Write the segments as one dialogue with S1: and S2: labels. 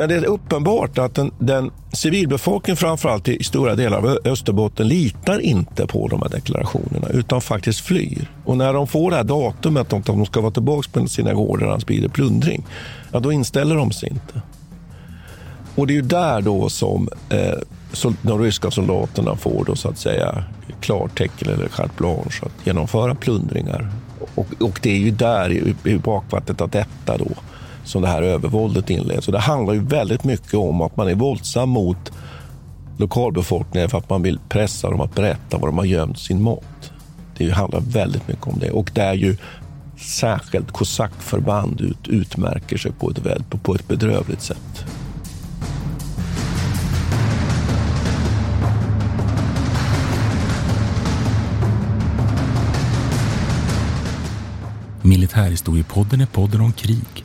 S1: Men det är uppenbart att den, den civilbefolkningen, framförallt i stora delar av Österbotten, litar inte på de här deklarationerna utan faktiskt flyr. Och när de får det här datumet att de ska vara tillbaka på sina gårdar, när blir det plundring, ja, då inställer de sig inte. Och det är ju där då som eh, de ryska soldaterna får då så att säga klartecken eller carte blanche att genomföra plundringar. Och, och det är ju där i, i bakvattnet av detta då som det här övervåldet inleds. Och det handlar ju väldigt mycket om att man är våldsam mot lokalbefolkningen för att man vill pressa dem att berätta var de har gömt sin mat. Det handlar väldigt mycket om det. Och där ju särskilt kosackförband ut, utmärker sig på ett, på ett bedrövligt sätt.
S2: Militärhistoriepodden är podden om krig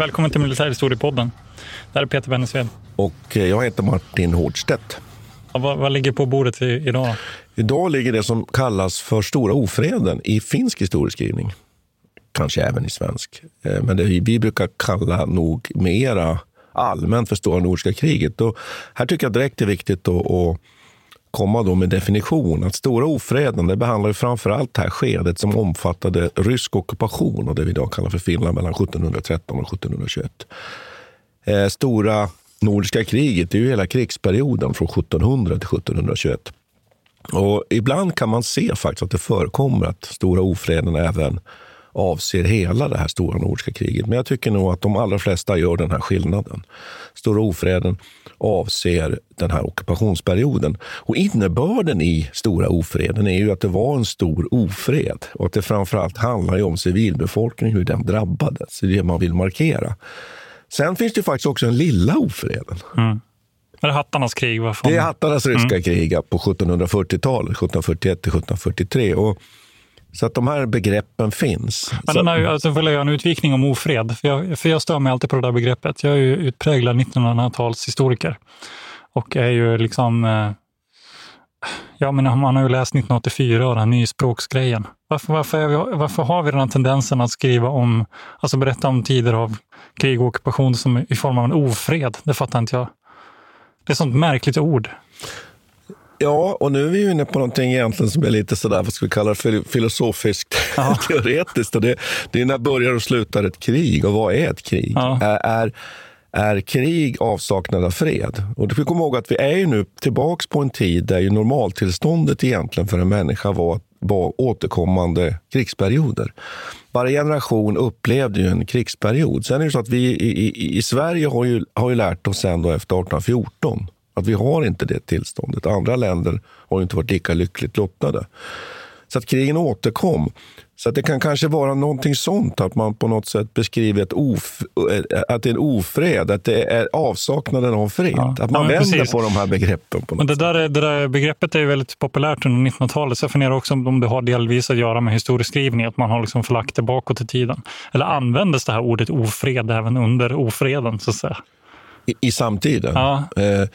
S3: Välkommen till Militärhistoriepodden. Det här är Peter Bennesved.
S1: Och eh, jag heter Martin Hårdstedt.
S3: Ja, vad, vad, ligger på bordet idag?
S1: Idag ligger det som kallas för Stora ofreden i finsk historieskrivning. Kanske även i svensk. Eh, men det vi brukar kalla nog mera allmänt för Stora nordiska kriget. Och här tycker jag direkt det är viktigt att komma då med definition. Att Stora ofreden det behandlar framför allt det här skedet som omfattade rysk ockupation och det vi idag kallar för Finland mellan 1713 och 1721. Eh, Stora Nordiska kriget är ju hela krigsperioden från 1700 till 1721. Och ibland kan man se faktiskt att det förekommer att Stora ofreden även avser hela det här stora nordiska kriget. Men jag tycker nog att de allra flesta gör den här skillnaden. Stora ofreden avser den här ockupationsperioden. Och innebörden i Stora ofreden är ju att det var en stor ofred och att det framförallt handlar om civilbefolkningen, hur den drabbades. Det är det man vill markera. Sen finns det faktiskt också en lilla ofreden.
S3: Mm. Är det hattarnas krig?
S1: Det är hattarnas ryska mm. krig på 1740-talet, 1741 till 1743. Och så att de här begreppen finns.
S3: Men den här, alltså, vill jag göra en utvikning om ofred? För jag, för jag stör mig alltid på det där begreppet. Jag är ju utpräglad 1900-talshistoriker och är ju liksom... Eh, ja, men man har ju läst 1984 och den här nyspråksgrejen. Varför, varför, vi, varför har vi den här tendensen att skriva om, alltså berätta om tider av krig och ockupation som i form av en ofred? Det fattar inte jag. Det är ett sånt märkligt ord.
S1: Ja, och nu är vi inne på någonting egentligen som är lite sådär, vad ska vi kalla det, filosofiskt teoretiskt. Och det, det är när börjar och slutar ett krig och vad är ett krig? Ja. Är, är, är krig avsaknad av fred? Och du får komma ihåg att vi är nu tillbaks på en tid där ju normaltillståndet egentligen för en människa var, var återkommande krigsperioder. Varje generation upplevde ju en krigsperiod. Sen är det så att vi i, i, i Sverige har ju, har ju lärt oss sen då efter 1814 att vi har inte det tillståndet. Andra länder har inte varit lika lyckligt lottade. Så att krigen återkom. Så att det kan kanske vara någonting sånt, att man på något sätt beskriver ett of, att det är en ofred, att det är avsaknaden av fred. Ja. Att man ja, vänder precis. på de här begreppen. På något
S3: men det, där, det där begreppet är väldigt populärt under 1900-talet. Så jag funderar också om det har delvis att göra med historieskrivning, att man har liksom förlagt det bakåt i tiden. Eller användes det här ordet ofred även under ofreden, så att säga?
S1: I, i samtiden? Ja. Eh,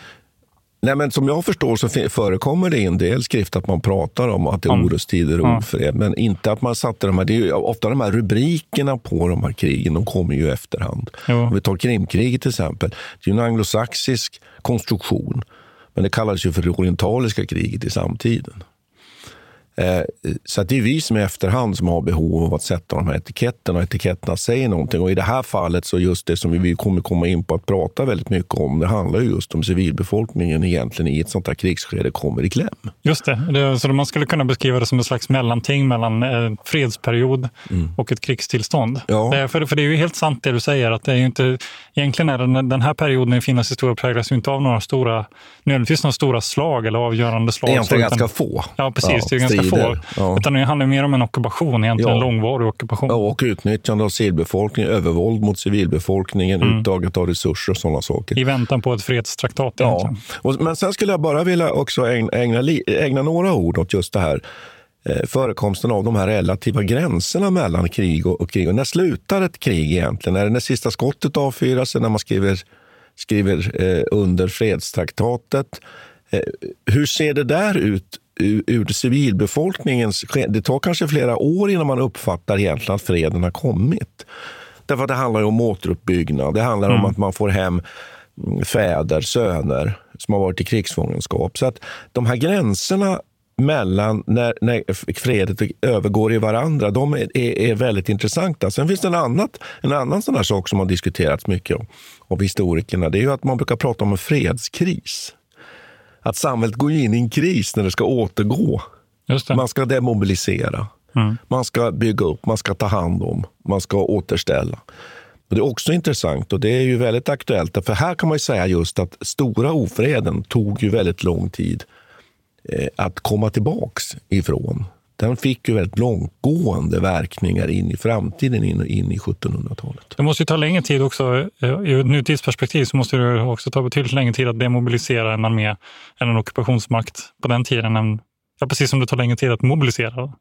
S1: Nej, men som jag förstår så förekommer det i en del skrift att man pratar om att det är mm. orostider och ofred, men inte att man satte de här... Det är ofta de här rubrikerna på de här krigen, de kommer ju i efterhand. Jo. Om vi tar Krimkriget till exempel. Det är en anglosaxisk konstruktion, men det kallades ju för det orientaliska kriget i samtiden. Eh, så att det är vi som i efterhand som har behov av att sätta de här etiketterna. Etiketterna säger någonting. Och i det här fallet så just det som vi kommer komma in på att prata väldigt mycket om. Det handlar ju just om civilbefolkningen egentligen i ett sånt här krigsskede kommer i kläm.
S3: Just det. det så man skulle kunna beskriva det som ett slags mellanting mellan en eh, fredsperiod mm. och ett krigstillstånd. Ja. Det, för, för det är ju helt sant det du säger att det är ju inte, egentligen är den, den här perioden i Finlands historia präglas ju inte av några stora, nödvändigtvis några stora slag eller avgörande slag.
S1: Egentligen ganska få.
S3: Ja, precis. Ja, det är ganska få. Ja. Utan det handlar mer om en ockupation, egentligen ja. en långvarig ockupation.
S1: Ja, och utnyttjande av civilbefolkningen, övervåld mot civilbefolkningen, mm. uttaget av resurser och sådana saker.
S3: I väntan på ett fredstraktat.
S1: Ja. Och, men sen skulle jag bara vilja också ägna, ägna, ägna några ord åt just det här eh, förekomsten av de här relativa gränserna mellan krig och, och krig. Och när slutar ett krig egentligen? Är det när sista skottet avfyras? När man skriver, skriver eh, under fredstraktatet? Eh, hur ser det där ut ur civilbefolkningens... Det tar kanske flera år innan man uppfattar egentligen att freden har kommit. Därför att det handlar om återuppbyggnad. Det handlar mm. om att man får hem fäder, söner som har varit i krigsfångenskap. Så att de här gränserna mellan när, när fredet övergår i varandra, de är, är, väldigt intressanta. Sen finns det en, annat, en annan sån sak som har diskuterats mycket av, av historikerna. Det är ju att man brukar prata om en fredskris att samhället går in i en kris när det ska återgå. Man ska demobilisera, mm. man ska bygga upp, man ska ta hand om, man ska återställa. Och det är också intressant och det är ju väldigt aktuellt. För här kan man säga just att stora ofreden tog ju väldigt lång tid eh, att komma tillbaks ifrån den fick ju väldigt långtgående verkningar in i framtiden, in, in i 1700-talet.
S3: Det måste ju ta längre tid också. Eh, I ett nutidsperspektiv så måste det också ta betydligt längre tid att demobilisera en armé än en ockupationsmakt på den tiden. Än, ja, precis som det tar längre tid att mobilisera.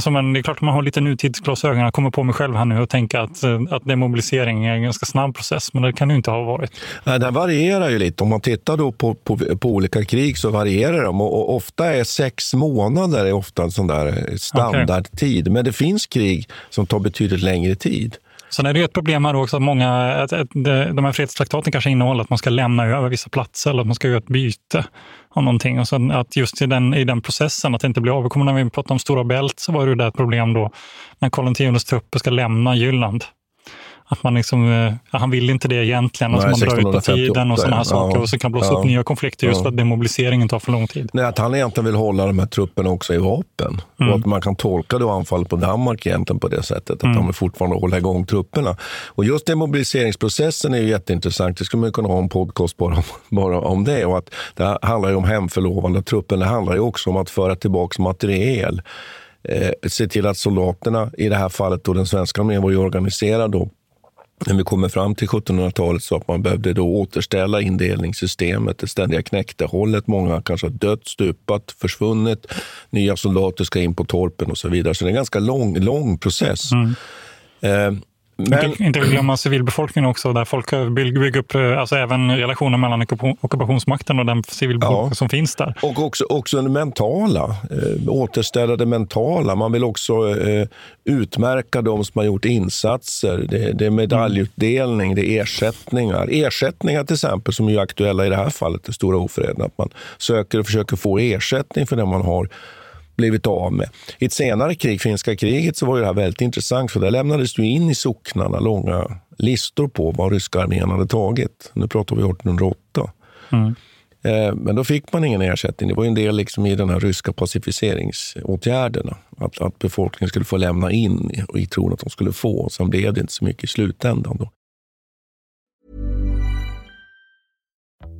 S3: Alltså, men det är klart att man har lite nutidsglasögon. Jag kommer på mig själv här nu och tänker att, eh, att demobilisering är en ganska snabb process, men det kan det inte ha varit.
S1: Nej, den varierar ju lite. Om man tittar då på, på, på olika krig så varierar de och, och, ofta är sex månader är ofta en sån där standardtid. Okay. Men det finns krig som tar betydligt längre tid.
S3: Sen är det ett problem här också att många, att, att de här fredstraktaten kanske innehåller att man ska lämna över vissa platser eller att man ska göra ett byte om någonting. Och så att just i den, i den processen, att det inte blir av. När vi pratade om Stora Bält så var det där ett problem då när Karl X trupper ska lämna Jylland att man liksom, eh, han vill inte det egentligen. Alltså man drar ut på tiden och sådana här saker. Ja, och så kan blossa ja, upp nya konflikter just ja. för att demobiliseringen tar för lång tid.
S1: Nej, att han egentligen vill hålla de här trupperna också i vapen. Mm. Och att man kan tolka då anfallet på Danmark egentligen på det sättet. Att mm. de vill fortfarande hålla igång trupperna. Och just demobiliseringsprocessen är ju jätteintressant. Det skulle man kunna ha en podcast bara om, bara om det. Och att det handlar ju om hemförlovande truppen. Det handlar ju också om att föra tillbaka materiel. Eh, se till att soldaterna, i det här fallet då den svenska armén var ju organiserad då när vi kommer fram till 1700-talet så att man behövde då återställa indelningssystemet, det ständiga knäktehållet. Många kanske har dött, stupat, försvunnit. Nya soldater ska in på torpen och så vidare. Så det är en ganska lång, lång process. Mm.
S3: Eh, men... Inte, glömma civilbefolkningen också, där folk bygger upp eh, alltså även relationen mellan ockupationsmakten och den civilbefolkning ja. som finns där.
S1: Och också, också det mentala, eh, återställa det mentala. Man vill också eh, utmärka de som har gjort insatser. Det, det är medaljutdelning, det är ersättningar. Ersättningar till exempel, som är aktuella i det här fallet, det stora ofreden. Att man söker och försöker få ersättning för det man har blivit av med. I ett senare krig, finska kriget, så var det här väldigt intressant för där lämnades du in i socknarna långa listor på vad ryska armén hade tagit. Nu pratar vi 1808. Mm. Eh, men då fick man ingen ersättning. Det var en del liksom i den här ryska pacificeringsåtgärderna. Att, att befolkningen skulle få lämna in i tron att de skulle få. Sen blev det inte så mycket i slutändan. Då.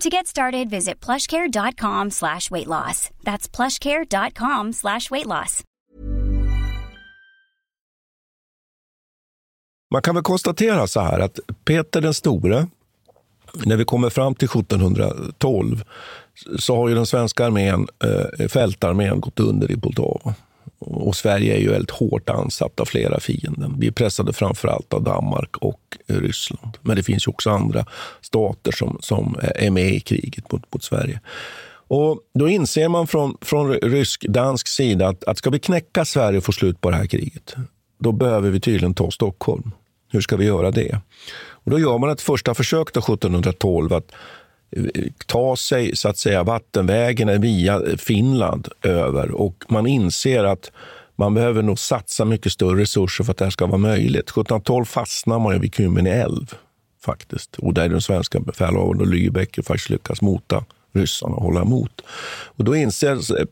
S4: To get started, visit plushcare.com slash weight loss. That's plushcare.com slash weight loss.
S1: Man kan väl konstatera så här att Peter den store, när vi kommer fram till 1712, så har ju den svenska armén, eh, fältarmén, gått under i Poltava. Och Sverige är ju väldigt hårt ansatt av flera fienden. Vi är pressade framför allt av Danmark och Ryssland. Men det finns ju också andra stater som, som är med i kriget mot, mot Sverige. Och Då inser man från, från rysk-dansk sida att, att ska vi knäcka Sverige och få slut på det här kriget, då behöver vi tydligen ta Stockholm. Hur ska vi göra det? Och Då gör man ett första försök då 1712 att ta sig så att säga vattenvägen via Finland över och man inser att man behöver nog satsa mycket större resurser för att det här ska vara möjligt. 1712 fastnar man vid Kymmene älv faktiskt och där den svenska befälhavaren och Lübeck faktiskt lyckas mota ryssarna och hålla emot. Och då inser eh,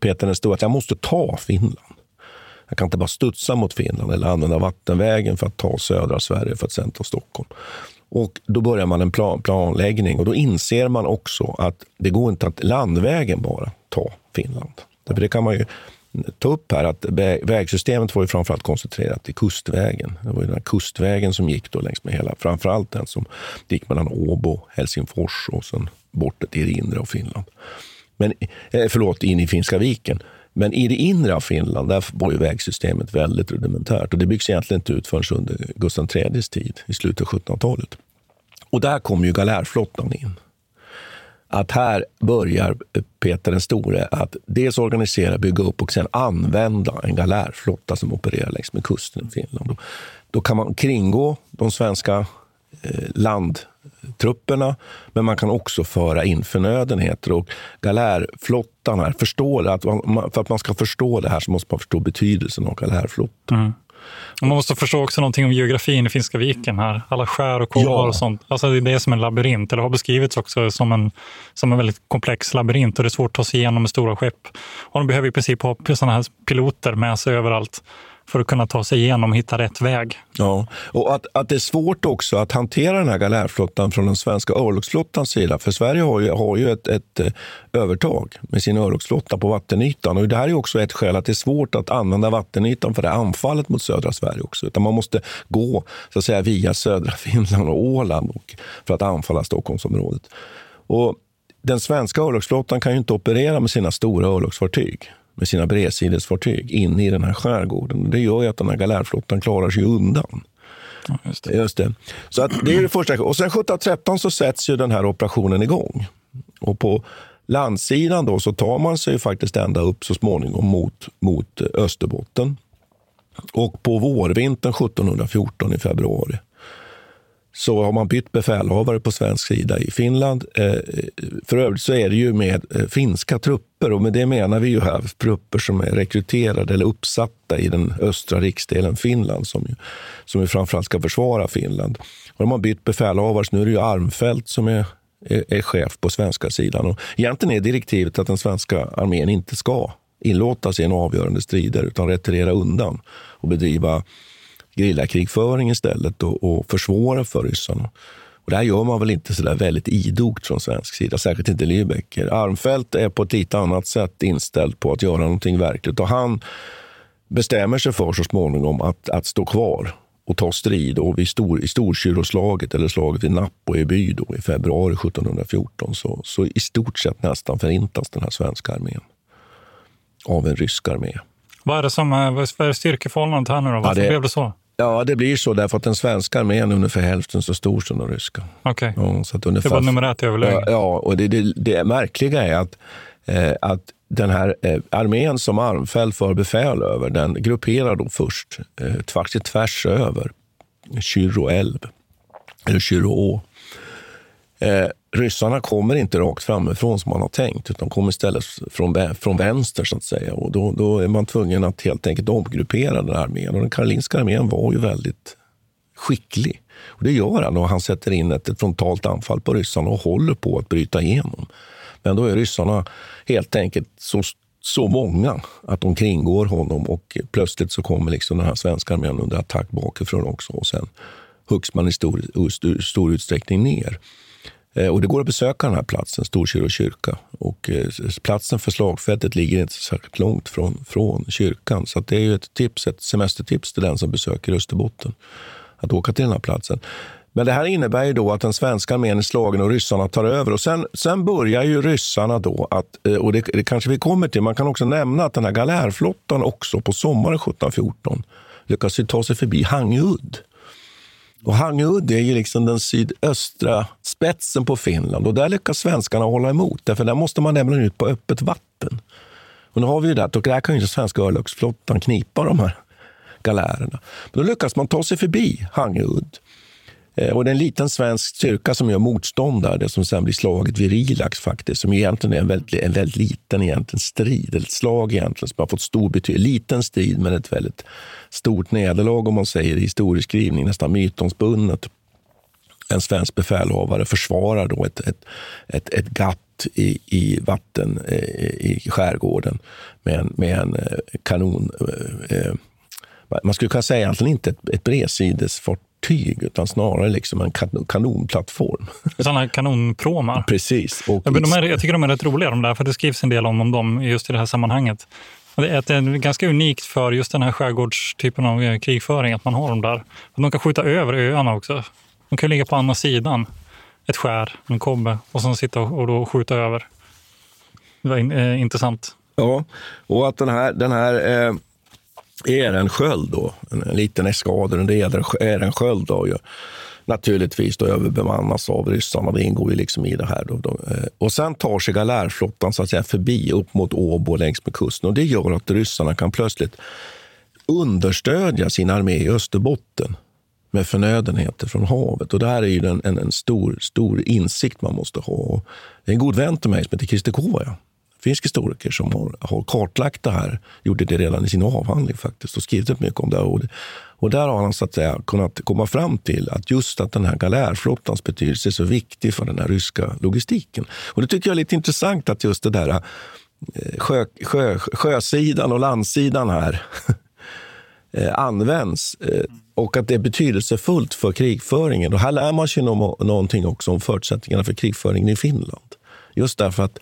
S1: Peter den store att jag måste ta Finland. Jag kan inte bara studsa mot Finland eller använda vattenvägen för att ta södra Sverige för att sen ta Stockholm. Och Då börjar man en plan, planläggning och då inser man också att det går inte att landvägen bara ta Finland. Därför det kan man ju ta upp här att vägsystemet var ju framförallt koncentrerat till kustvägen. Det var ju den här kustvägen som gick då längs med hela, framförallt den som gick mellan Åbo, Helsingfors och sen bort till det inre av Finland. Men, eh, förlåt, in i Finska viken. Men i det inre av Finland där var ju vägsystemet väldigt rudimentärt och det byggs egentligen inte ut förrän under Gustav IIIs tid, i slutet av 1700-talet. Och där kom ju galärflottan in. Att här börjar Peter den store att dels organisera, bygga upp och sen använda en galärflotta som opererar längs med kusten i Finland. Då kan man kringgå de svenska eh, land trupperna, men man kan också föra in förnödenheter. Och galärflottan här, förstår att man, för att man ska förstå det här så måste man förstå betydelsen av galärflottan. Mm.
S3: man måste förstå också någonting om geografin i Finska viken. här. Alla skär och kovar ja. och sånt. Alltså det är som en labyrint, eller har beskrivits också som en, som en väldigt komplex labyrint och det är svårt att ta sig igenom med stora skepp. Och de behöver i princip ha sådana här piloter med sig överallt för att kunna ta sig igenom och hitta rätt väg.
S1: Ja, och att, att det är svårt också att hantera den här galärflottan från den svenska örlogsflottans sida. För Sverige har ju, har ju ett, ett eh, övertag med sin örlogsflotta på vattenytan. Och det här är också ett skäl att det är svårt att använda vattenytan för det anfallet mot södra Sverige också. Utan man måste gå så att säga, via södra Finland och Åland och, för att anfalla Stockholmsområdet. Och den svenska örlogsflottan kan ju inte operera med sina stora örlogsfartyg med sina bredsidesfartyg inne i den här skärgården. Det gör ju att den här galärflottan klarar sig undan.
S3: Ja, just, det.
S1: just det. Så att det är det första. Och sen 1713 så sätts ju den här operationen igång. Och på landsidan då så tar man sig faktiskt ända upp så småningom mot, mot Österbotten. Och på vårvintern 1714 i februari så har man bytt befälhavare på svensk sida i Finland. Eh, för övrigt så är det ju med eh, finska trupper och med det menar vi ju här trupper som är rekryterade eller uppsatta i den östra riksdelen Finland som ju, som ju framförallt ska försvara Finland. Och de har bytt befälhavare, så nu är det ju Armfelt som är, är, är chef på svenska sidan. Och egentligen är direktivet att den svenska armén inte ska inlåta sig i en avgörande strider utan retirera undan och bedriva gerillakrigföring istället och, och försvåra för ryssarna. Och det här gör man väl inte så där väldigt idogt från svensk sida, särskilt inte Lübeck. Armfelt är på ett lite annat sätt inställd på att göra någonting verkligt och han bestämmer sig för så småningom att, att stå kvar och ta strid. Och vid stor, I Storkyroslaget, eller slaget vid Napoeby då, i februari 1714, så, så i stort sett nästan förintas den här svenska armén av en rysk armé.
S3: Vad är det som vad är styrkeförhållandet här nu då? Varför ja, det, blev det så?
S1: Ja, det blir så därför att den svenska armén är ungefär hälften så stor som den ryska.
S3: Okej. Okay.
S1: Ja,
S3: det var nummer ett i överläge.
S1: Ja, och det, det, det märkliga är att, eh, att den här eh, armén som Armfelt får befäl över, den grupperar då först eh, tvärs, tvärs över Kyrro älv, eller Kyrro å. Eh, ryssarna kommer inte rakt framifrån som man har tänkt, utan kommer istället från, från vänster. så att säga. Och då, då är man tvungen att helt enkelt omgruppera den armén. Och den karolinska armén var ju väldigt skicklig. Och det gör han och han sätter in ett, ett frontalt anfall på ryssarna och håller på att bryta igenom. Men då är ryssarna helt enkelt så, så många att de kringgår honom och plötsligt så kommer liksom den här svenska armén under attack bakifrån också och sen huggs man i stor, stor, stor utsträckning ner. Eh, och det går att besöka den här platsen, Storkyrå kyrka. Och eh, platsen för slagfältet ligger inte särskilt långt från, från kyrkan. Så det är ju ett tips, ett semestertips till den som besöker Österbotten att åka till den här platsen. Men det här innebär ju då att den svenska armén är slagen och ryssarna tar över. Och sen, sen börjar ju ryssarna då att, eh, och det, det, kanske vi kommer till, man kan också nämna att den här galärflottan också på sommaren 1714 lyckas ta sig förbi Hangöudd. Och Hangöudd är ju liksom den sydöstra spetsen på Finland och där lyckas svenskarna hålla emot, därför där måste man nämligen ut på öppet vatten. Och nu har vi ju det, och där kan ju inte svenska örlogsflottan knipa de här galärerna. Men då lyckas man ta sig förbi Hangöudd. Eh, och det är en liten svensk styrka som gör motstånd där, det som sen blir slaget vid Rilax faktiskt, som egentligen är en väldigt, en väldigt liten egentligen strid, ett slag egentligen som har fått stor betydelse. Liten strid, men ett väldigt stort nederlag om man säger i historieskrivning, nästan mytomspunnet. En svensk befälhavare försvarar då ett, ett, ett, ett gatt i, i vatten eh, i skärgården med en, med en eh, kanon eh, man skulle kunna säga egentligen inte ett, ett bredsidesfartyg utan snarare liksom en kan, kanonplattform.
S3: Sådana kanonpråmar?
S1: Precis.
S3: Och ja, men de är, jag tycker de är rätt roliga de där, för det skrivs en del om, dem just i det här sammanhanget. Det är, det är ganska unikt för just den här skärgårdstypen av eh, krigföring att man har dem där. De kan skjuta över öarna också. De kan ligga på andra sidan ett skär, en kobbe, och sen sitta och, och då skjuta över. Det var in, eh, intressant.
S1: Ja, och att den här, den här eh, är en sköld då, en, en liten eskader, under är en sköld då ju naturligtvis då överbemannas av ryssarna. Det ingår ju liksom i det här. Då, då. Eh. Och sen tar sig galärflottan så att säga förbi upp mot Åbo längs med kusten och det gör att ryssarna kan plötsligt understödja sin armé i Österbotten med förnödenheter från havet. Och det här är ju en, en, en stor, stor insikt man måste ha. Det är en god vän till mig som heter Christer Kovaja finsk historiker som har, har kartlagt det här. Gjorde det redan i sin avhandling faktiskt och skrivit mycket om det. Och, och där har han så att säga kunnat komma fram till att just att den här galärflottans betydelse är så viktig för den här ryska logistiken. Och det tycker jag är lite intressant att just det där eh, sjö, sjö, sjösidan och landsidan här eh, används eh, och att det är betydelsefullt för krigföringen. Och här lär man sig någonting också om förutsättningarna för krigföringen i Finland. Just därför att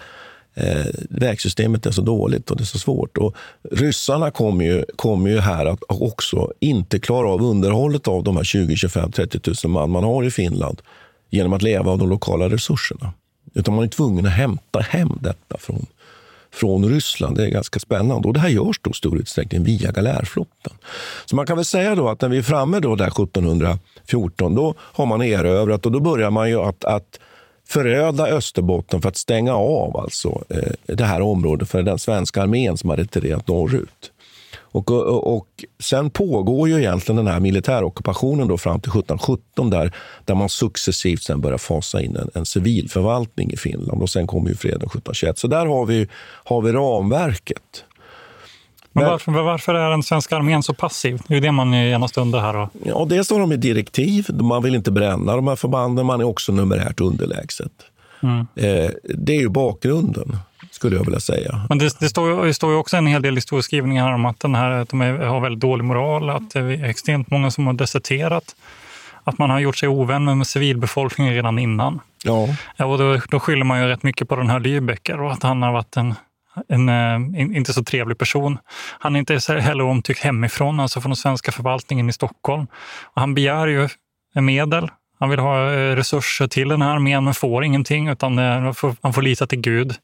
S1: eh, vägsystemet är så dåligt och det är så svårt. Och ryssarna kommer ju, kom ju här att också inte klara av underhållet av de här 20, 25, 30 000 man man har i Finland genom att leva av de lokala resurserna. Utan man är tvungen att hämta hem detta från, från Ryssland. Det är ganska spännande. Och Det här görs då i stor utsträckning via galärflottan. Så man kan väl säga då att när vi är framme då där 1714, då har man erövrat och då börjar man ju att, att föröda Österbotten för att stänga av alltså, eh, det här området för den svenska armén som har retirerat norrut. Och, och, och, sen pågår ju egentligen den här militärockupationen då fram till 1717 där, där man successivt sen börjar fasa in en, en civilförvaltning i Finland. Och Sen kommer ju freden 1721. Så där har vi, har vi ramverket.
S3: Men varför, varför, är den svenska armén så passiv? Det är det man genast undrar här. Då.
S1: Ja, dels har de ett direktiv. Man vill inte bränna de här förbanden. Man är också numerärt underlägset. Mm. Eh, det är ju bakgrunden, skulle jag vilja säga.
S3: Men det, det, står, det står ju också en hel del historieskrivningar om att, den här, att de är, har väldigt dålig moral, att det är extremt många som har deserterat, att man har gjort sig ovän med civilbefolkningen redan innan.
S1: Ja.
S3: och då, då skyller man ju rätt mycket på den här Lübecker och att han har varit en en eh, en, inte så trevlig person. Han är inte heller omtyckt hemifrån, alltså från den svenska förvaltningen i Stockholm. Och han begär ju medel. Han vill ha eh, resurser till den här armén, men får ingenting, utan eh, han får lita till Gud.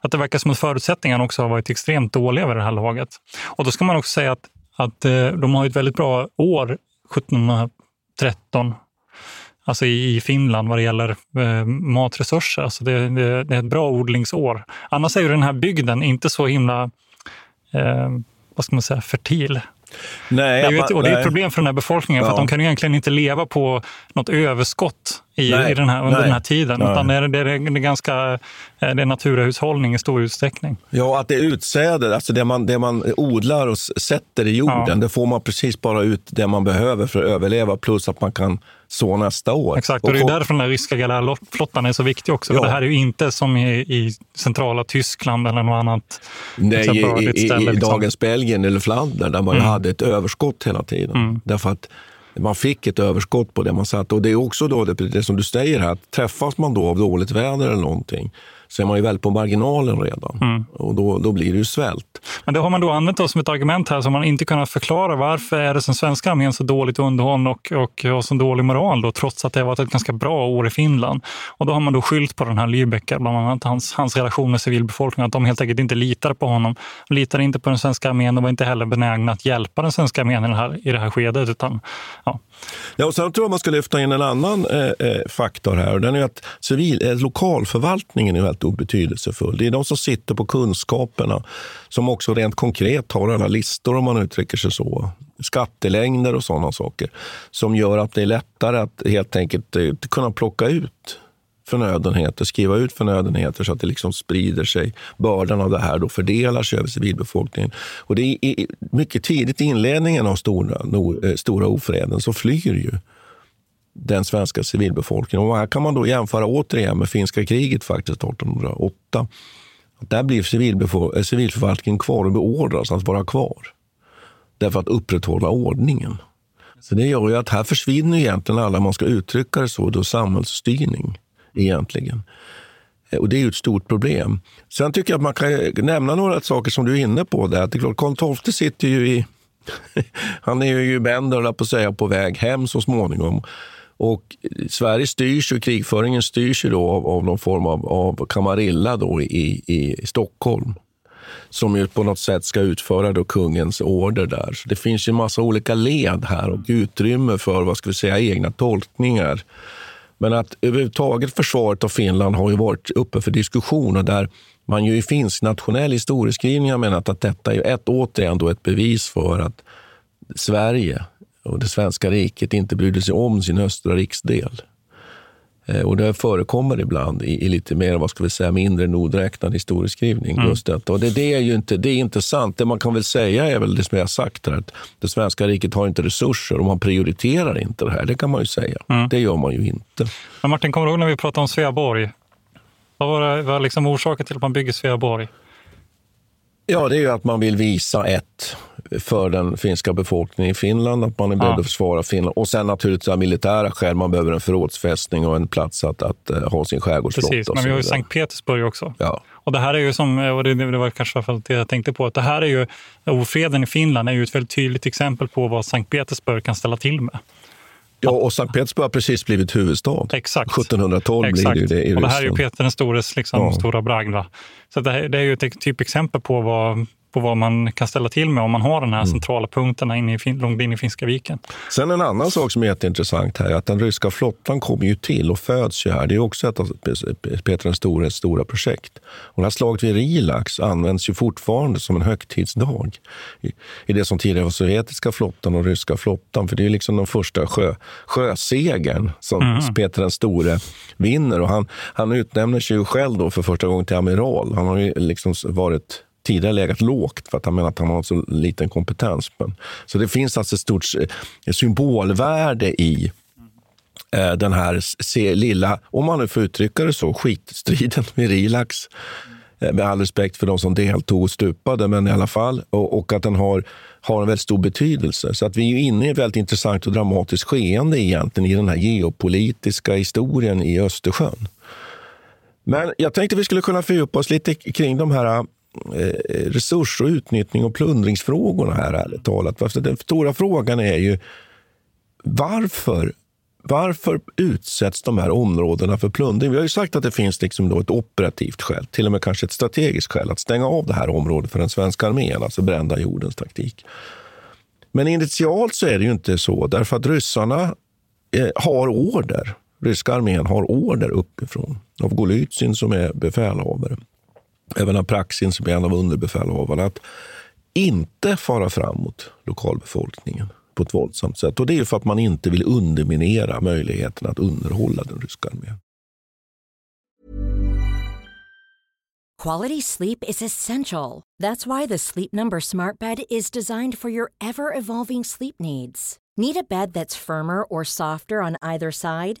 S3: Att det verkar som att förutsättningarna också har varit extremt dåliga vid det här laget. Och då ska man också säga att, att de har ett väldigt bra år, 1713, alltså i Finland vad det gäller eh, matresurser. Alltså det, det, det, är ett bra odlingsår. Annars är ju den här bygden inte så himla eh, vad ska man säga, fertil.
S1: Nej,
S3: det är ju ett, och det är ett problem för den här befolkningen, för
S1: Ja.
S3: att de kan egentligen inte leva på något överskott i,
S1: Nej,
S3: i den här, under
S1: nej,
S3: den här tiden.
S1: nej.
S3: Utan det är, det, är, ganska eh, det är naturahushållning i stor utsträckning.
S1: Ja, att det är utsäde, alltså det man, det man odlar och sätter i jorden,
S3: Ja.
S1: det får man precis bara ut det man behöver för att överleva, plus att man kan så nästa år.
S3: Exakt, och det är därför den här ryska galärflottan är så viktig också.
S1: Ja.
S3: För det här är ju inte som i, i centrala Tyskland eller något annat.
S1: Nej, i, i,
S3: ställe,
S1: i
S3: liksom.
S1: dagens Belgien eller Flandern där man
S3: Mm.
S1: hade ett överskott hela tiden.
S3: Mm.
S1: Därför att man fick ett överskott på det man satte Och det är också då det, det som du säger här, att träffas man då av dåligt väder eller någonting så är man ju väl på marginalen redan.
S3: Mm.
S1: Och då, då blir det ju svält.
S3: Men det har man då använt då som ett argument här som man inte kunnat förklara. Varför är det som svenska armén så dåligt underhållen och, och har så dålig moral då, trots att det har varit ett ganska bra år i Finland? Och då har man då skyllt på den här Lübecker, bland annat hans, hans relation med civilbefolkningen, att de helt enkelt inte litar på honom. De litar inte på den svenska armén och var inte heller benägna att hjälpa den svenska armén i det här, i det här skedet. Utan, ja.
S1: Ja, och sen tror jag man ska lyfta in en annan eh, eh faktor här. Och den är att civil, eh, lokalförvaltningen är väldigt betydelsefull. Det är de som sitter på kunskaperna som också rent konkret har alla listor, om man uttrycker sig så. Skattelängder och sådana saker som gör att det är lättare att helt enkelt eh, kunna plocka ut förnödenheter, skriva ut förnödenheter så att det liksom sprider sig. Bördan av det här då fördelar sig över civilbefolkningen. Och det är mycket tidigt i inledningen av stora, eh, stora ofreden så flyr ju den svenska civilbefolkningen. Och här kan man då jämföra återigen med finska kriget faktiskt 1808. Där blir eh, civilförvaltningen kvar och beordras att vara kvar. Därför att upprätthålla ordningen. Så det gör ju att här försvinner egentligen alla, man ska uttrycka det så, då samhällsstyrning egentligen. Eh, och det är ju ett stort problem. Sen tycker jag att man kan eh, nämna några saker som du är inne på. Där. Det är klart, Karl XII sitter ju i... han är ju i på säga, på väg hem så småningom. Och Sverige styrs ju, krigföringen styrs ju då av, av någon form av, av kamarilla då i, i Stockholm som ju på något sätt ska utföra då kungens order där. Så det finns ju en massa olika led här och utrymme för vad ska vi säga, egna tolkningar. Men att överhuvudtaget försvaret av Finland har ju varit uppe för diskussion och där man ju i finsk nationell historieskrivning har menat att detta är ett, återigen då ett bevis för att Sverige och det svenska riket inte brydde sig om sin östra riksdel. Eh, Och det förekommer ibland i, i lite mer, vad ska vi säga, mindre nogräknad historieskrivning.
S3: Mm.
S1: Just detta. Och det, det är ju inte, det är inte sant. Det man kan väl säga är väl det som jag har sagt här, att det svenska riket har inte resurser och man prioriterar inte det här. Det kan man ju säga.
S3: Mm.
S1: Det gör man ju inte.
S3: Men Martin, kommer du ihåg när vi pratade om Sveaborg? Vad var, det, vad liksom orsaken till att man bygger Sveaborg?
S1: Ja, det är ju att man vill visa ett för den finska befolkningen i Finland, att man är beredd
S3: Ja.
S1: att försvara Finland. Och sen naturligtvis av militära skäl, man behöver en förrådsfästning och en plats att, att eh, ha sin skärgårdsflotta.
S3: Precis, men vi har ju. Sankt Petersburg också.
S1: Ja.
S3: Och det här är ju som, och det, det var kanske det jag tänkte på, att det här är ju, ofreden i Finland är ju ett väldigt tydligt exempel på vad Sankt Petersburg kan ställa till med.
S1: Ja, och Sankt Petersburg har precis blivit huvudstad.
S3: Exakt.
S1: 1712 blir det det i
S3: och det här är ju
S1: Ryssland.
S3: Peter den stores liksom,
S1: Ja.
S3: stora bragd. Så det, här, det är ju ett typexempel på vad, på vad man kan ställa till med om man har de
S1: Mm.
S3: här centrala punkterna inne i, långt in i Finska viken.
S1: Sen en annan sak som är jätteintressant här är att den ryska flottan kommer ju till och föds ju här. Det är också ett av Peter den stores stora projekt. Och det här slaget vid Rilax används ju fortfarande som en högtidsdag i, i det som tidigare var sovjetiska flottan och ryska flottan. För det är liksom den första sjö, sjösegern som
S3: Mm.
S1: Peter den store vinner. Och han, han utnämner sig ju själv då för första gången till amiral. Han har ju liksom varit tidigare legat lågt för att han menar att han har så liten kompetens. Men, så det finns alltså ett stort eh, symbolvärde i eh, den här se, lilla, om man nu får uttrycka det så, skitstriden med Rilax. Eh, med all respekt för de som deltog och stupade, men i alla fall. Och, och att den har, har en väldigt stor betydelse. Så att vi är ju inne i ett väldigt intressant och dramatiskt skeende egentligen i den här geopolitiska historien i Östersjön. Men jag tänkte vi skulle kunna fördjupa oss lite kring de här Eh, resurs och utnyttning och plundringsfrågorna här, ärligt talat. För Den stora frågan är ju varför varför utsätts de här områdena för plundring? Vi har ju sagt att det finns liksom då ett operativt skäl, till och med kanske ett strategiskt skäl att stänga av det här området för den svenska armén, alltså brända jordens taktik. Men initialt så är det ju inte så, därför att ryssarna eh, har order. Ryska armén har order uppifrån av Golitsyn som är befälhavare. Även av Praxin som är en av underbefälhavarna. Att inte fara fram mot lokalbefolkningen på ett våldsamt sätt. Och Det är för att man inte vill underminera möjligheten att underhålla den ryska armén.
S5: Quality sleep is essential. That's why the Sleep Number smart bed is designed for your ever-evolving sleep needs. Need a bed that's firmer or softer on either side?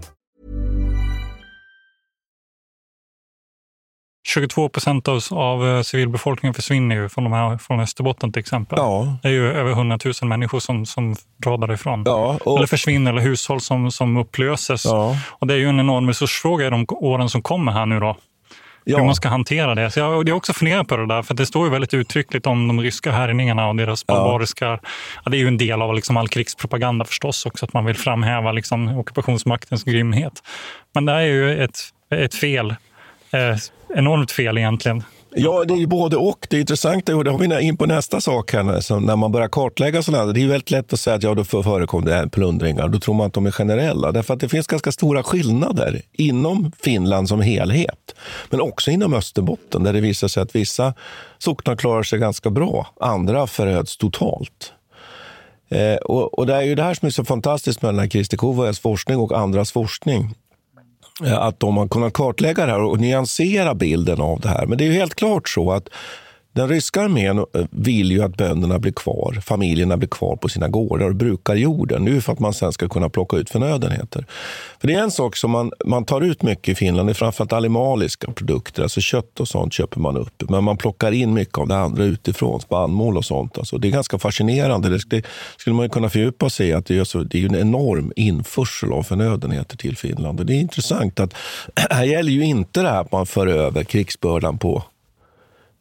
S3: 22 procent av, av eh, civilbefolkningen försvinner ju från, de här, från Österbotten till exempel.
S1: Ja.
S3: Det är ju över 100 000 människor som, som drar därifrån.
S1: Ja, och-
S3: Eller försvinner, eller hushåll som, som upplöses.
S1: Ja.
S3: Och det är ju en enorm resursfråga i de åren som kommer här nu då. Hur man ska hantera det. Så jag, jag har också funderat på det där, för det står ju väldigt uttryckligt om de ryska härjningarna och deras barbariska... Ja. det är ju en del av liksom all krigspropaganda förstås också, att man vill framhäva liksom ockupationsmaktens grymhet. Men det är ju ett, ett fel. Enormt fel egentligen.
S1: Ja, det är ju både och. Det är intressant, och det har vi in på nästa sak här, så när man börjar kartlägga sådana här. Det är väldigt lätt att säga att ja, då förekommer det här plundringar. Då tror man att de är generella. Därför att det finns ganska stora skillnader inom Finland som helhet. Men också inom Österbotten, där det visar sig att vissa socknar klarar sig ganska bra. Andra föröds totalt. Eh, och, och det är ju det här som är så fantastiskt med den här Kristi Kovajas forskning och andras forskning. Eh, att de har kunnat kartlägga det här och nyansera bilden av det här. Men det är ju helt klart så att den ryska armén eh, vill ju att bönderna blir kvar, familjerna blir kvar på sina gårdar och brukar jorden. Nu för att man sen ska kunna plocka ut förnödenheter. För det är en sak som man, man tar ut mycket i Finland, det är framförallt animaliska produkter, alltså kött och sånt köper man upp. Men man plockar in mycket av det andra utifrån, spannmål och sånt. Alltså det är ganska fascinerande. Det, det skulle man ju kunna fördjupa sig i, att det är, så, det är en enorm införsel av förnödenheter till Finland. Och det är intressant att här gäller ju inte det här att man för över krigsbördan på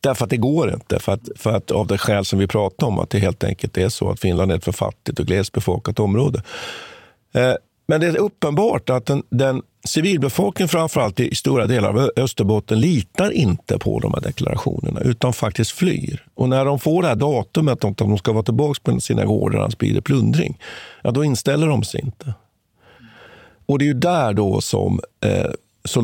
S1: Därför att det går inte, för att, för att av det skäl som vi pratade om, att det helt enkelt är så att Finland är ett för fattigt och glesbefolkat område. Eh, men det är uppenbart att den, den civilbefolkningen, framförallt i stora delar av Österbotten, litar inte på de här deklarationerna, utan faktiskt flyr. Och när de får det här datumet att de ska vara tillbaka på sina gårdar, annars blir det plundring, ja, då inställer de sig inte. Och det är ju där då som eh,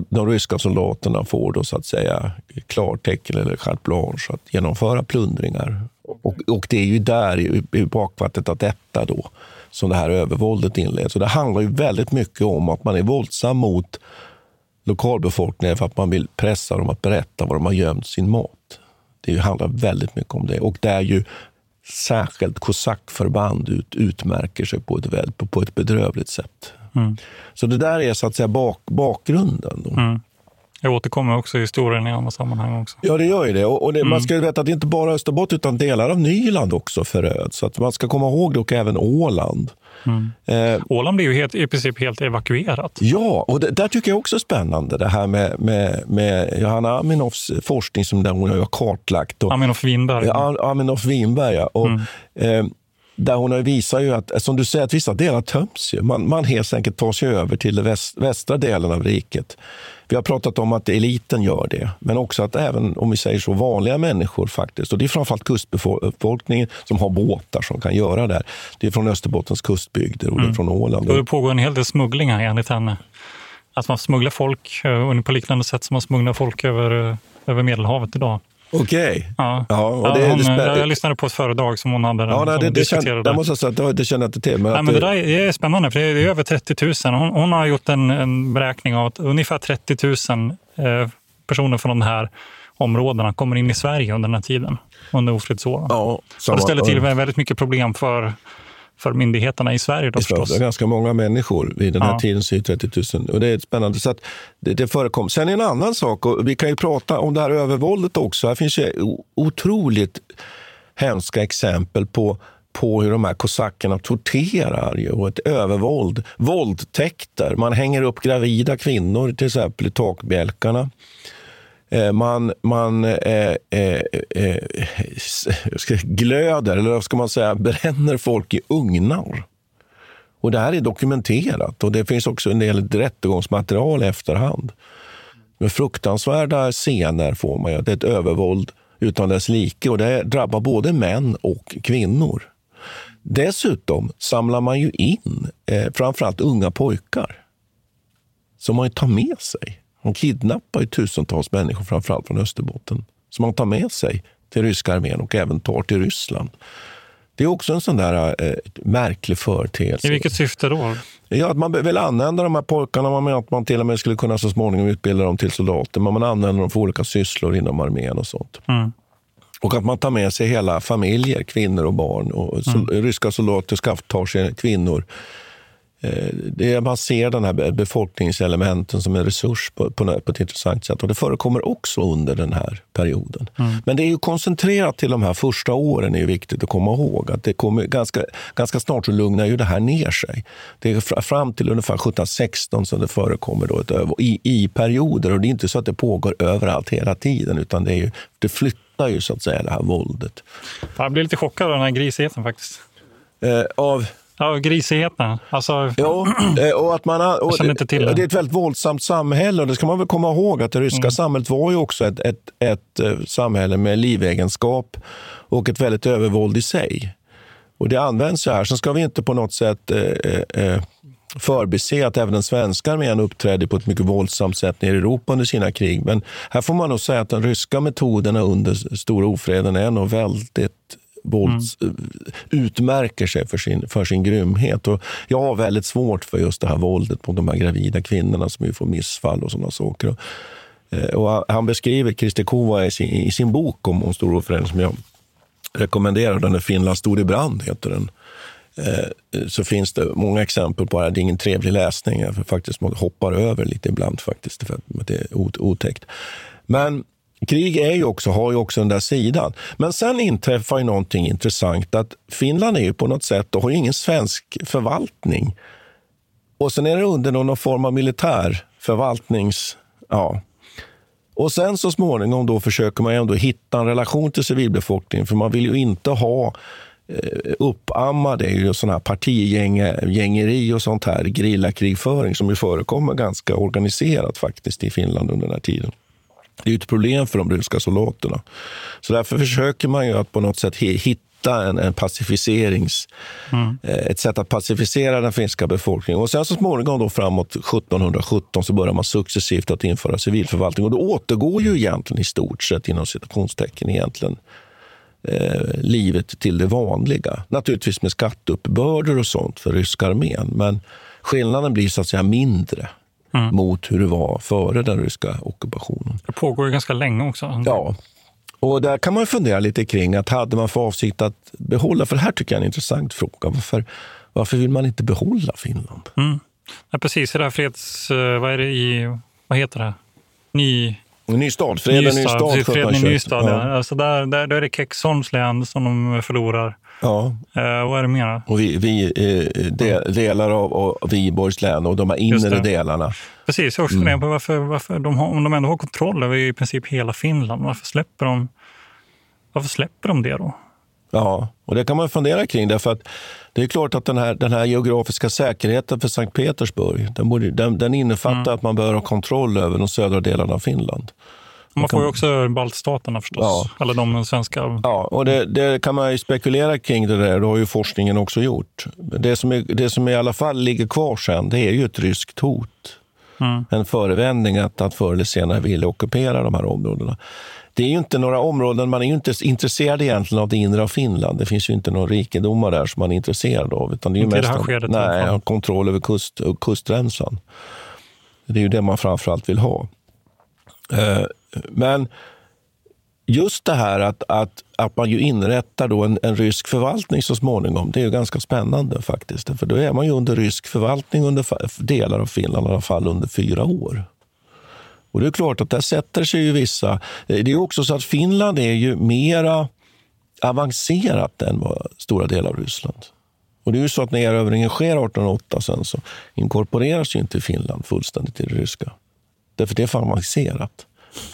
S1: de ryska soldaterna får då så att säga klartecken eller carte blanche att genomföra plundringar. Och, och det är ju där i, i bakvattnet av detta då som det här övervåldet inleds. Så det handlar ju väldigt mycket om att man är våldsam mot lokalbefolkningen för att man vill pressa dem att berätta var de har gömt sin mat. Det handlar väldigt mycket om det. Och där ju särskilt kosackförband ut, utmärker sig på ett, på ett bedrövligt sätt.
S3: Mm.
S1: Så det där är så att säga bak, bakgrunden.
S3: Mm. Jag återkommer också i historien i andra sammanhang också.
S1: Ja, det gör ju det. Och, och det,
S3: Mm.
S1: Man ska ju veta att det inte bara är Österbotten utan delar av Nyland också föröds. Så att man ska komma ihåg det och även Åland.
S3: Mm.
S1: Eh,
S3: Åland blir ju helt, i princip helt evakuerat.
S1: Ja, och det, där tycker jag också är spännande det här med, med, med Johanna Aminoffs forskning som där hon har kartlagt. Och,
S3: Aminoff Winberg.
S1: Ja, Aminoff Winberg, ja. Och,
S3: Mm.
S1: eh, där hon visar ju att, som du säger, att vissa delar töms. Ju. Man, man helt enkelt tar sig över till den väst, västra delen av riket. Vi har pratat om att eliten gör det, men också att även om vi säger så vanliga människor faktiskt, och det är framförallt kustbefolkningen som har båtar som kan göra det här. Det är från Österbottens kustbygder och det är
S3: Mm.
S1: från Åland.
S3: Och det pågår en hel del smuggling här enligt henne. Att man smugglar folk eh, på liknande sätt som man smugglar folk över, eh, över Medelhavet idag.
S1: Okej.
S3: Ja.
S1: Ja, och
S3: Ja,
S1: det,
S3: hon,
S1: det spä-
S3: jag, lyssnade på ett föredrag som hon hade
S1: Ja, nej, det, det,
S3: diskuterade det.
S1: jag måste säga att det, känner jag inte till. Men
S3: Nej, men det
S1: det-
S3: där är spännande, för det är över 30 000. Hon, hon har gjort en, en beräkning av att ungefär 30 000 eh, personer från de här områdena kommer in i Sverige under den här tiden, under ofridsåren.
S1: Ja,
S3: och det ställer till med väldigt mycket problem för, för myndigheterna i Sverige då,
S1: Visst var det
S3: förstås.
S1: är ganska många människor vid den här
S3: Ja.
S1: tiden, så är det 30 000. Och det är spännande. Så att det, det förekom. Sen är en annan sak, och vi kan ju prata om det här övervåldet också. Här finns ju otroligt hemska exempel på på hur de här kosackerna torterar ju, och ett övervåld. Våldtäkter. Man hänger upp gravida kvinnor till exempel i takbjälkarna. Eh, man, man eh, eh, eh, eh glöder, eller vad ska man säga, bränner folk i ugnar. Och det här är dokumenterat och det finns också en del rättegångsmaterial i efterhand. Med fruktansvärda scener får man ju. Det är ett övervåld utan dess like och det drabbar både män och kvinnor. Dessutom samlar man ju in eh, framförallt unga pojkar som man ju tar med sig. Man kidnappar ju tusentals människor, framförallt från Österbotten, som man tar med sig till ryska armén och även tar till Ryssland. Det är också en sån där eh, märklig företeelse.
S3: I vilket syfte då?
S1: Ja, att man vill använda de här pojkarna. Man menar att man till och med skulle kunna så småningom utbilda dem till soldater. Men man använder dem för olika sysslor inom armén och sånt.
S3: Mm.
S1: Och att man tar med sig hela familjer, kvinnor och barn. Och sol- Ryska soldater skaff- tar sig kvinnor. Eh, Det man ser den här be- befolkningselementen som en resurs på, på, på ett intressant sätt. Och Det förekommer också under den här perioden. Men det är ju koncentrerat till de här första åren, är viktigt att komma ihåg. Att det kommer ganska, ganska snart så lugnar ju det här ner sig. Det är fra- fram till ungefär 1716 som det förekommer då ett över, i, i perioder. Och Det är inte så att det pågår överallt hela tiden, utan det, är ju, det flyttar ju så att säga det här våldet.
S3: Jag blir lite chockad av den här grisigheten faktiskt.
S1: Eh, av
S3: Ja, grisigheten. Alltså,
S1: Ja, eh, och att man, och
S3: Jag känner inte till
S1: det.
S3: det.
S1: är ett väldigt våldsamt samhälle och det ska man väl komma ihåg att det ryska
S3: Mm.
S1: samhället var ju också ett, ett, ett eh, samhälle med livegenskap och ett väldigt övervåld i sig. Och det används ju här. Sen ska vi inte på något sätt eh, eh, förbise att även den svenska armén uppträdde på ett mycket våldsamt sätt nere i Europa under sina krig. Men här får man nog säga att de ryska metoderna under stora ofreden är nog väldigt vålds, utmärker sig för sin, för sin grymhet. Och jag har väldigt svårt för just det här våldet mot de här gravida kvinnorna som ju får missfall och sådana saker. Och, eh, och han beskriver Christer Kova i sin, i sin bok om, om stora ofreden som jag rekommenderar. Den är Finland stod i brand, heter den. Eh, så finns det många exempel på det. här. Det är ingen trevlig läsning. Jag faktiskt hoppar över lite ibland faktiskt, för att det är ot- otäckt. Men krig är ju också, har ju också den där sidan. Men sen inträffar ju någonting intressant. att Finland är ju på något sätt och har ju ingen svensk förvaltning. Och sen är det under någon form av militär förvaltnings... Ja. Och sen så småningom då försöker man ju ändå hitta en relation till civilbefolkningen. För man vill ju inte ha eh, uppamma det är ju sån här partigängeri och sånt här, grillakrigföring som ju förekommer ganska organiserat faktiskt i Finland under den här tiden. Det är ett problem för de ryska soldaterna. Så därför försöker man ju att på något sätt hi- hitta en, en pacificerings... eh, Ett sätt att pacificera den finska befolkningen. Och sen så småningom då framåt 1717 så börjar man successivt att införa civilförvaltning. Och då återgår ju egentligen i stort sett inom citationstecken egentligen eh, livet till det vanliga. Naturligtvis med skatteuppbörder och sånt för ryska armén. Men skillnaden blir så att säga mindre mot hur det var före den ryska ockupationen.
S3: det pågår ju ganska länge också.
S1: Ja, och där kan man fundera lite kring att hade man för avsikt att behålla, för det här tycker jag är en intressant fråga. Varför, varför vill man inte behålla Finland?
S3: Mm. Ja, precis, det där freds... eh, Vad är det i... Vad heter det? Ny...
S1: Nystad, freden i Nystad
S3: i
S1: 1721.
S3: Nystad. Ja. Alltså där, där, där är det Kecksholms län som de förlorar.
S1: Ja.
S3: Eh, vad är det mer?
S1: Och vi, vi, eh, de, delar av, av Viborgs län och de här inre delarna.
S3: Precis, jag också
S1: Mm.
S3: på varför, varför de har, om de ändå har kontroll över i princip hela Finland, varför släpper de, varför släpper de det då?
S1: Ja, och det kan man fundera kring. Därför att det är klart att den här, den här geografiska säkerheten för Sankt Petersburg, den, borde, den, den innefattar mm. att man bör ha kontroll över de södra delarna av Finland.
S3: Man får ju också baltstaterna förstås, ja. eller de svenska.
S1: Ja, och det, det, kan man ju spekulera kring det där. Det har ju forskningen också gjort. Det som, är, det som i alla fall ligger kvar sen, det är ju ett ryskt hot. Mm. En förevändning att, att förr eller senare vilja ockupera de här områdena. Det är ju inte några områden, man är ju inte intresserad egentligen av det inre av Finland. Det finns ju inte några rikedomar där som man är intresserad av. Utan det är ju
S3: inte
S1: mest
S3: det här skedet?
S1: Nej, kontroll över kust, kustremsan. Det är ju det man framförallt vill ha. Men just det här att, att, att man ju inrättar då en, en rysk förvaltning så småningom, det är ju ganska spännande faktiskt. För då är man ju under rysk förvaltning under delar av Finland i alla fall under fyra år. Och det är klart att där sätter sig ju vissa... Eh, det är också så att Finland är ju mera avancerat än vad stora delar av Ryssland. Och det är ju så att när erövringen sker 1808 sen så inkorporeras ju inte Finland fullständigt i det ryska. Därför det är för avancerat.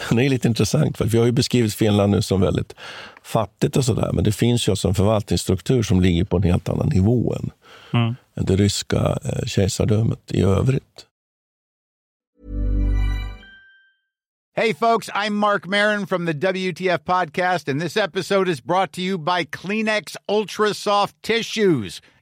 S1: Det är lite intressant, för vi har ju beskrivit Finland nu som väldigt fattigt och sådär, men det finns ju alltså en förvaltningsstruktur som ligger på en helt annan nivå än, mm. det ryska eh, kejsardömet i övrigt.
S6: Hey folks, I'm Mark Marin from the WTF podcast and this episode is brought to you by Kleenex Ultra Soft Tissues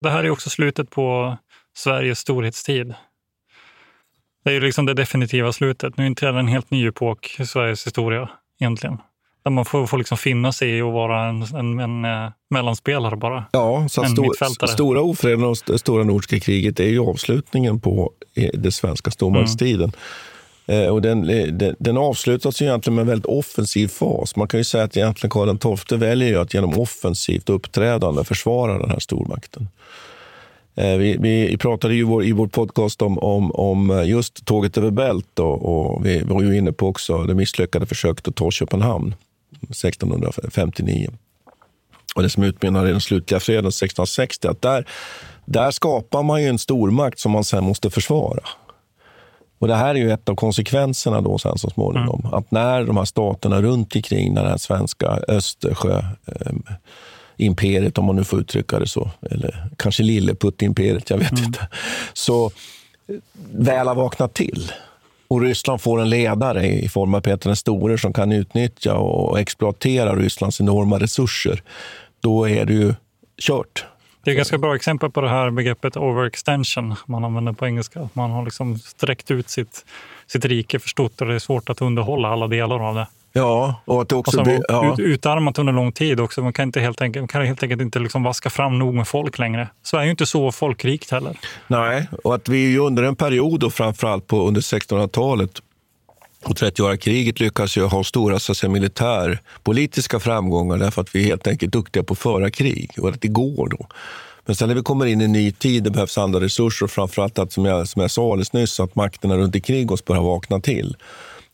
S3: Det här är också slutet på Sveriges storhetstid. Det är ju liksom det definitiva slutet. Nu inträder en helt ny epok i Sveriges historia egentligen. Där man får, får liksom finna sig i att vara en, en, en, eh, mellanspelare bara.
S1: Ja, så stor, stora ofreden och stora nordiska kriget är ju avslutningen på eh, den svenska stormaktstiden. Mm. Eh, och den, eh, den, den avslutas ju egentligen med en väldigt offensiv fas. Man kan ju säga att egentligen Karl XII väljer att genom offensivt uppträdande försvara den här stormakten. Eh, vi, vi, pratade ju vår, i vår podcast om, om, om just tåget över Bält och, och, vi var ju inne på också det misslyckade försöket att ta Köpenhamn 1659. Och det som utmynnar i den slutliga freden 1660, att där, där skapar man ju en stormakt som man sen måste försvara. Och Det här är ju ett av konsekvenserna då sen så småningom. Mm. Att när de här staterna runt omkring den här svenska Östersjö eh, imperiet, om man nu får uttrycka det så. Eller kanske Lilleputt-imperiet, jag vet mm. inte. Så väl har vaknat till och Ryssland får en ledare i form av Peter den store som kan utnyttja och exploatera Rysslands enorma resurser, då är det ju kört.
S3: Det är ganska bra exempel på det här begreppet overextension man använder på engelska. Man har liksom sträckt ut sitt, sitt rike för stort och det är svårt att underhålla alla delar av det.
S1: Ja, och att det också
S3: och
S1: blir... Ja.
S3: Ut, utarmat under lång tid också. Man kan, inte helt enkelt, man kan helt enkelt inte liksom vaska fram nog med folk längre. Sverige är ju inte så folkrikt heller.
S1: Nej, och att vi under en period, och framförallt på, under 1600-talet och 30-åriga kriget lyckas ju ha stora så att säga, militärpolitiska framgångar därför att vi är helt enkelt duktiga på att föra krig och att det går då. Men sen när vi kommer in i en ny tid, det behövs andra resurser och framförallt att, som jag, som jag sa alldeles nyss, att makterna runt omkring oss börjar vakna till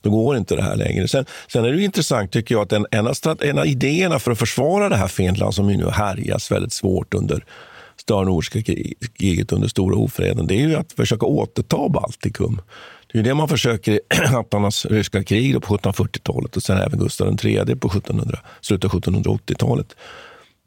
S1: Då går inte det här längre. Sen, sen är det intressant tycker jag att en, en, av, en av idéerna för att försvara det här Finland som ju nu härjas väldigt svårt under Större Nordiska kriget under stora ofreden, det är ju att försöka återta Baltikum. Det är det man försöker i hattarnas ryska krig på 1740-talet och sen även Gustav III på 1700, slutet av 1780-talet.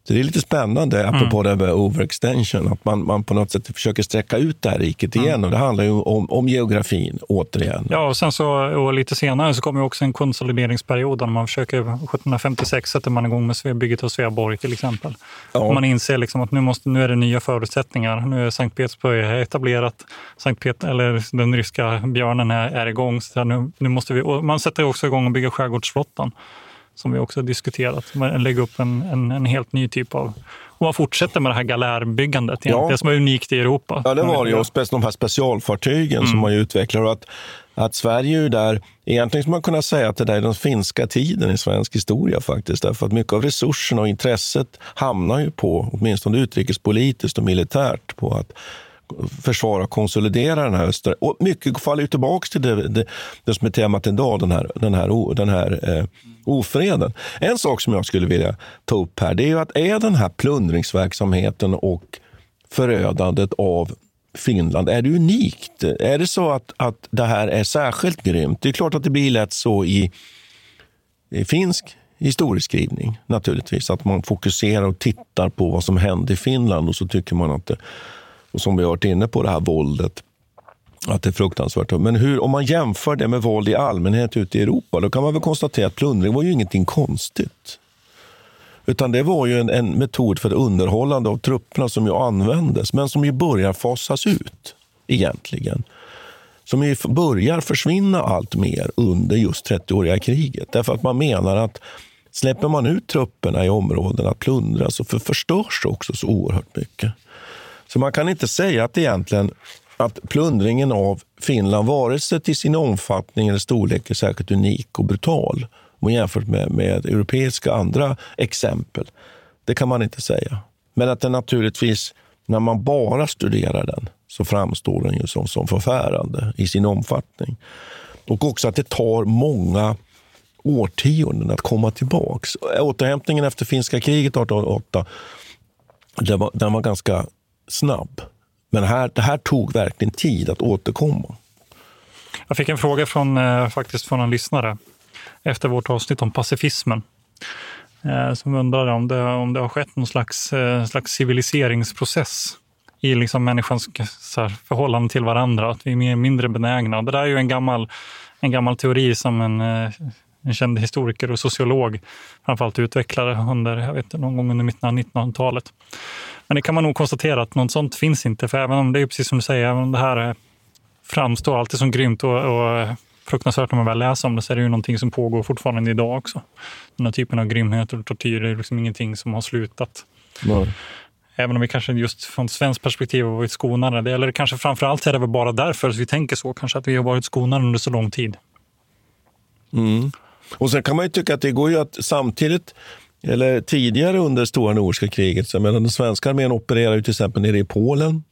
S1: Så det är lite spännande, mm. apropå det med overextension, att man, man på något sätt försöker sträcka ut det här riket igen. Mm. Och det handlar ju om, om geografin, återigen.
S3: Ja, och sen så och lite senare så kommer också en konsolideringsperiod där man försöker, 1756 sätter man igång med bygget av Sveaborg till exempel. Ja. Man inser liksom att nu, måste, nu är det nya förutsättningar. Nu är Sankt Petersburg etablerat, Sankt Pet, eller den ryska björnen är, är igång. Så nu, nu måste vi, man sätter också igång och bygger skärgårdsflottan som vi också diskuterat. Lägga upp en, en, en, helt ny typ av... Och man fortsätter med det här galärbyggandet, ja. det som är unikt i Europa.
S1: Ja, det var det. Och de här specialfartygen mm. som man utvecklar. Och att, att Sverige är där, egentligen skulle man kunna säga att det där är den finska tiden i svensk historia faktiskt. Därför att mycket av resurserna och intresset hamnar ju på, åtminstone utrikespolitiskt och militärt, på att försvara och konsolidera den här östra... Och mycket faller ju tillbaka till det, det, det, som är temat idag, den här, den här, den här eh, ofreden. En sak som jag skulle vilja ta upp här, det är ju att är den här plundringsverksamheten och förödandet av Finland, är det unikt? Är det så att, att det här är särskilt grymt? Det är klart att det blir lätt så i, i finsk historieskrivning naturligtvis, att man fokuserar och tittar på vad som hände i Finland och så tycker man att det och som vi har varit inne på, det här våldet. Att det är fruktansvärt. Men hur, om man jämför det med våld i allmänhet ute i Europa, då kan man väl konstatera att plundring var ju ingenting konstigt. Utan det var ju en, en metod för underhållande av trupperna som ju användes, men som ju börjar fasas ut egentligen. Som ju börjar försvinna allt mer under just 30-åriga kriget. Därför att man menar att släpper man ut trupperna i områden att plundra så förstörs också så oerhört mycket. Så man kan inte säga att egentligen att plundringen av Finland, vare sig till sin omfattning eller storlek, är särskilt unik och brutal jämfört med, med europeiska andra exempel. Det kan man inte säga. Men att den naturligtvis, när man bara studerar den, så framstår den ju som, som förfärande i sin omfattning. Och också att det tar många årtionden att komma tillbaka. Återhämtningen efter finska kriget 1808 den var, den var ganska snabb. Men här, det här tog verkligen tid att återkomma.
S3: Jag fick en fråga från, eh, faktiskt från en lyssnare efter vårt avsnitt om pacifismen. Eh, som undrade om det, om det har skett någon slags, eh, slags civiliseringsprocess i liksom människans här, förhållande till varandra, att vi är mer, mindre benägna. Det där är ju en gammal, en gammal teori som en, en känd historiker och sociolog framförallt utvecklade under, jag vet, någon gång under mitten av 1900-talet. Men det kan man nog konstatera att något sånt finns inte. För även om det är precis som du säger, även om det här framstår alltid som grymt och, och fruktansvärt när man väl läser om det, så är det ju någonting som pågår fortfarande idag också. Den här typen av grymheter och tortyr är liksom ingenting som har slutat. Nej. Även om vi kanske just från svenskt perspektiv har varit skonade. Eller kanske framför allt är det väl bara därför att vi tänker så, kanske att vi har varit skonade under så lång tid.
S1: Mm. Och sen kan man ju tycka att det går ju att samtidigt eller tidigare under stora nordiska kriget. Så medan den svenska armén opererar ju till exempel nere i Polen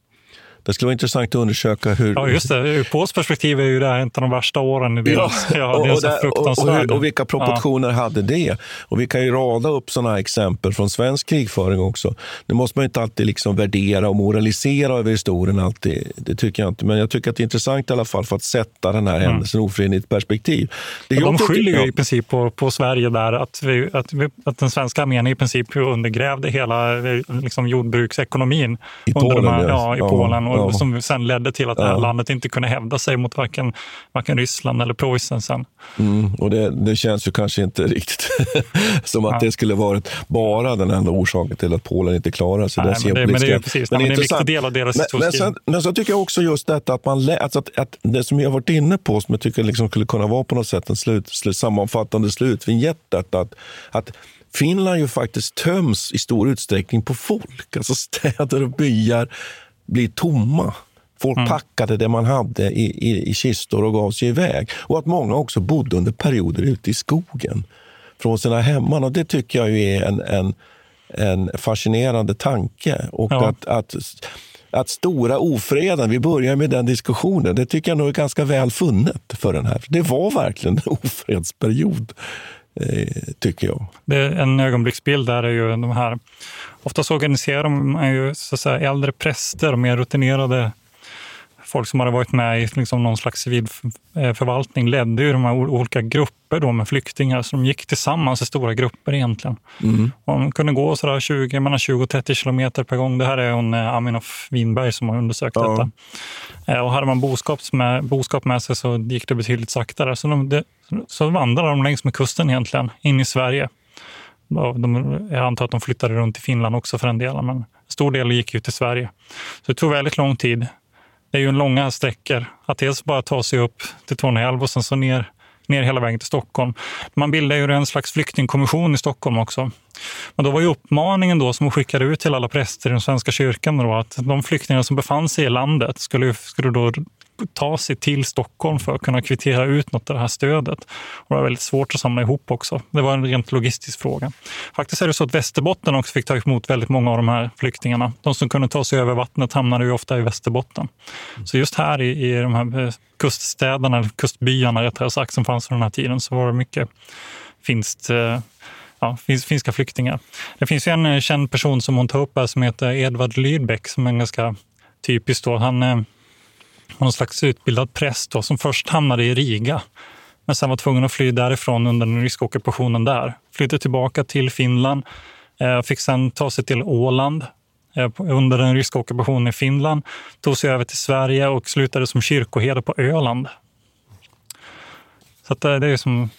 S1: det skulle vara intressant att undersöka hur...
S3: Ja, just det. Ur Pols perspektiv är ju det här av de värsta åren i deras... Ja, ja och, och, där,
S1: och, och, hur, och, vilka proportioner ja. hade det? Och vi kan ju rada upp sådana exempel från svensk krigföring också. Nu måste man inte alltid liksom värdera och moralisera över historien. Alltid. Det tycker jag inte. Men jag tycker att det är intressant i alla fall för att sätta den här mm. händelsen i ett perspektiv.
S3: Det ja, de skyller ju i princip på, på Sverige där, att, vi, att, vi, att den svenska armén i princip undergrävde hela liksom, jordbruksekonomin.
S1: I Polen,
S3: här, ja. i Polen ja. som sen ledde till att det här landet inte kunde hävda sig mot varken, varken Ryssland eller Preussen sen.
S1: Mm, och det, det, känns ju kanske inte riktigt som att ja. det skulle varit bara den enda orsaken till att Polen inte klarade sig.
S3: Nej, men, det, men det är precis, men det är en viktig del av deras
S1: men, men, sen, men så tycker jag också just detta att man alltså att, att det som jag varit inne på, som jag tycker liksom skulle kunna vara på något sätt en slut, slut, sammanfattande slutvinjett, att, att Finland ju faktiskt töms i stor utsträckning på folk. Alltså städer och byar blir tomma. Folk mm. packade det man hade i, i, i kistor och gav sig iväg. Och att många också bodde under perioder ute i skogen från sina hemman. Och det tycker jag är en, en, en fascinerande tanke. Och ja. att, att att stora ofreden, vi börjar med den diskussionen, det tycker jag nog är ganska väl funnet för den här. Det var verkligen en ofredsperiod, Eh, tycker jag.
S3: Det, en ögonblicksbild där är ju de här, oftast organiserar man ju så att säga, äldre präster och mer rutinerade folk som hade varit med i liksom någon slags civil eh, förvaltning ledde ju de här olika grupper då med flyktingar, så de gick tillsammans i stora grupper egentligen.
S1: Mm.
S3: Och de kunde gå sådär 20, mellan 20 och 30 kilometer per gång. Det här är hon eh, Aminoff Winberg som har undersökt ja. detta. Eh, och hade man boskap med, boskap med sig så gick det betydligt saktare. Så, de, det, så vandrade de längs med kusten egentligen, in i Sverige. De, jag antar att de flyttade runt i Finland också för en del, men en stor del gick ju till Sverige. Så det tog väldigt lång tid det är ju en långa sträckor. Att dels bara ta sig upp till Torneälv och sen så ner, ner hela vägen till Stockholm. Man bildade ju en slags flyktingkommission i Stockholm också. Men då var ju uppmaningen då som hon skickade ut till alla präster i den svenska kyrkan då, att de flyktingar som befann sig i landet skulle, skulle då ta sig till Stockholm för att kunna kvittera ut något av det här stödet. Och det var väldigt svårt att samla ihop också. Det var en rent logistisk fråga. Faktiskt är det så att Västerbotten också fick ta emot väldigt många av de här flyktingarna. De som kunde ta sig över vattnet hamnade ju ofta i Västerbotten. Så just här i, i de här eh, kuststäderna, eller kustbyarna rättare sagt, som fanns på den här tiden så var det mycket finst eh, ja, finska flyktingar. Det finns en eh, känd person som hon tar upp här som heter Edvard Lydbeck som är ganska typisk. Då. Han någon slags utbildad präst då, som först hamnade i Riga men sen var tvungen att fly därifrån under den ryska ockupationen där. Flydde tillbaka till Finland, eh, fick sen ta sig till Åland eh, under den ryska ockupationen i Finland, tog sig över till Sverige och slutade som kyrkoherde på Öland. Så att eh, det är som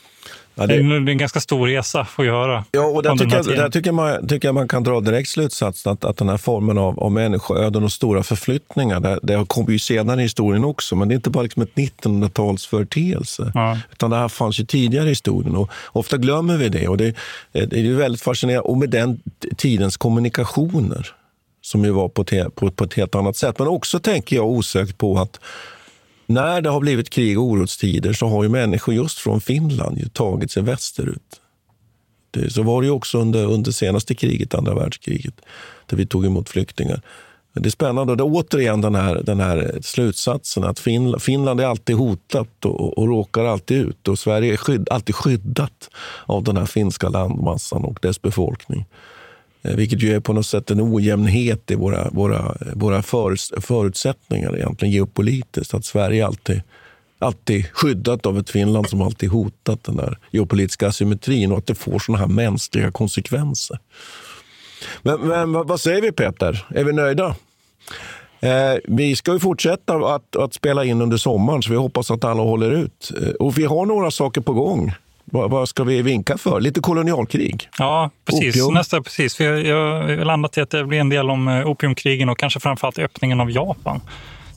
S3: Ja, det... det... är en ganska stor resa att göra.
S1: Ja, och där tycker, jag, där tycker, man, tycker jag man kan dra direkt slutsatsen att, att den här formen av, av människoöden och stora förflyttningar, det, det kommer ju senare i historien också, men det är inte bara liksom ett 1900-talsföreteelse. Ja. Utan det här fanns ju tidigare i historien och ofta glömmer vi det. Och det, det är väldigt fascinerande. Och med den tidens kommunikationer som ju var på, te, på, på ett helt annat sätt. Men också tänker jag osökt på att när det har blivit krig och orostider så har ju människor just från Finland ju tagit sig västerut. Det, så var det ju också under, under senaste kriget, andra världskriget, där vi tog emot flyktingar. Det är spännande. Och det är återigen den här, den här slutsatsen att Finland, Finland är alltid hotat och, och råkar alltid ut. Och Sverige är skydd, alltid skyddat av den här finska landmassan och dess befolkning. Eh, vilket ju är på något sätt en ojämnhet i våra, våra, våra för, förutsättningar egentligen geopolitiskt. Att Sverige alltid alltid skyddat av ett Finland som alltid hotat den där geopolitiska asymmetrin och att det får såna här mänskliga konsekvenser. Men, men vad säger vi Peter? Är vi nöjda? Eh, vi ska ju fortsätta att, att, spela in under sommaren så vi hoppas att alla håller ut. Eh, och vi har några saker på gång. Vad, vad, ska vi vinka för? Lite kolonialkrig?
S3: Ja, precis. Opium. Nästa, precis. Jag, jag har landat i att det blir en del om eh, opiumkrigen och kanske framförallt öppningen av Japan.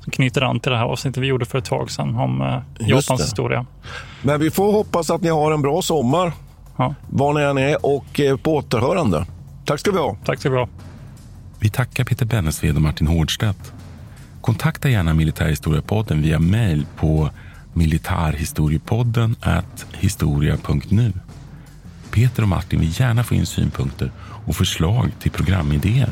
S3: Som knyter an till det här avsnittet vi gjorde för ett tag sedan om eh, Japans historia.
S1: Men vi får hoppas att ni har en bra sommar, ja. var ni än är, och eh, på återhörande. Tack ska vi ha.
S3: Tack ska vi ha.
S2: Vi tackar Peter Bennesved och Martin Hårdstedt. Kontakta gärna Militärhistoriepodden via mejl på militarhistoriepodden at historia.nu. Peter och Martin vill gärna få in synpunkter och förslag till programidéer.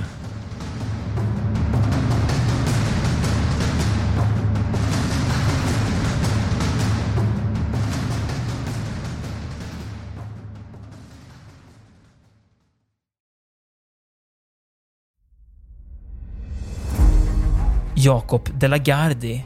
S7: Jakob de la Gardie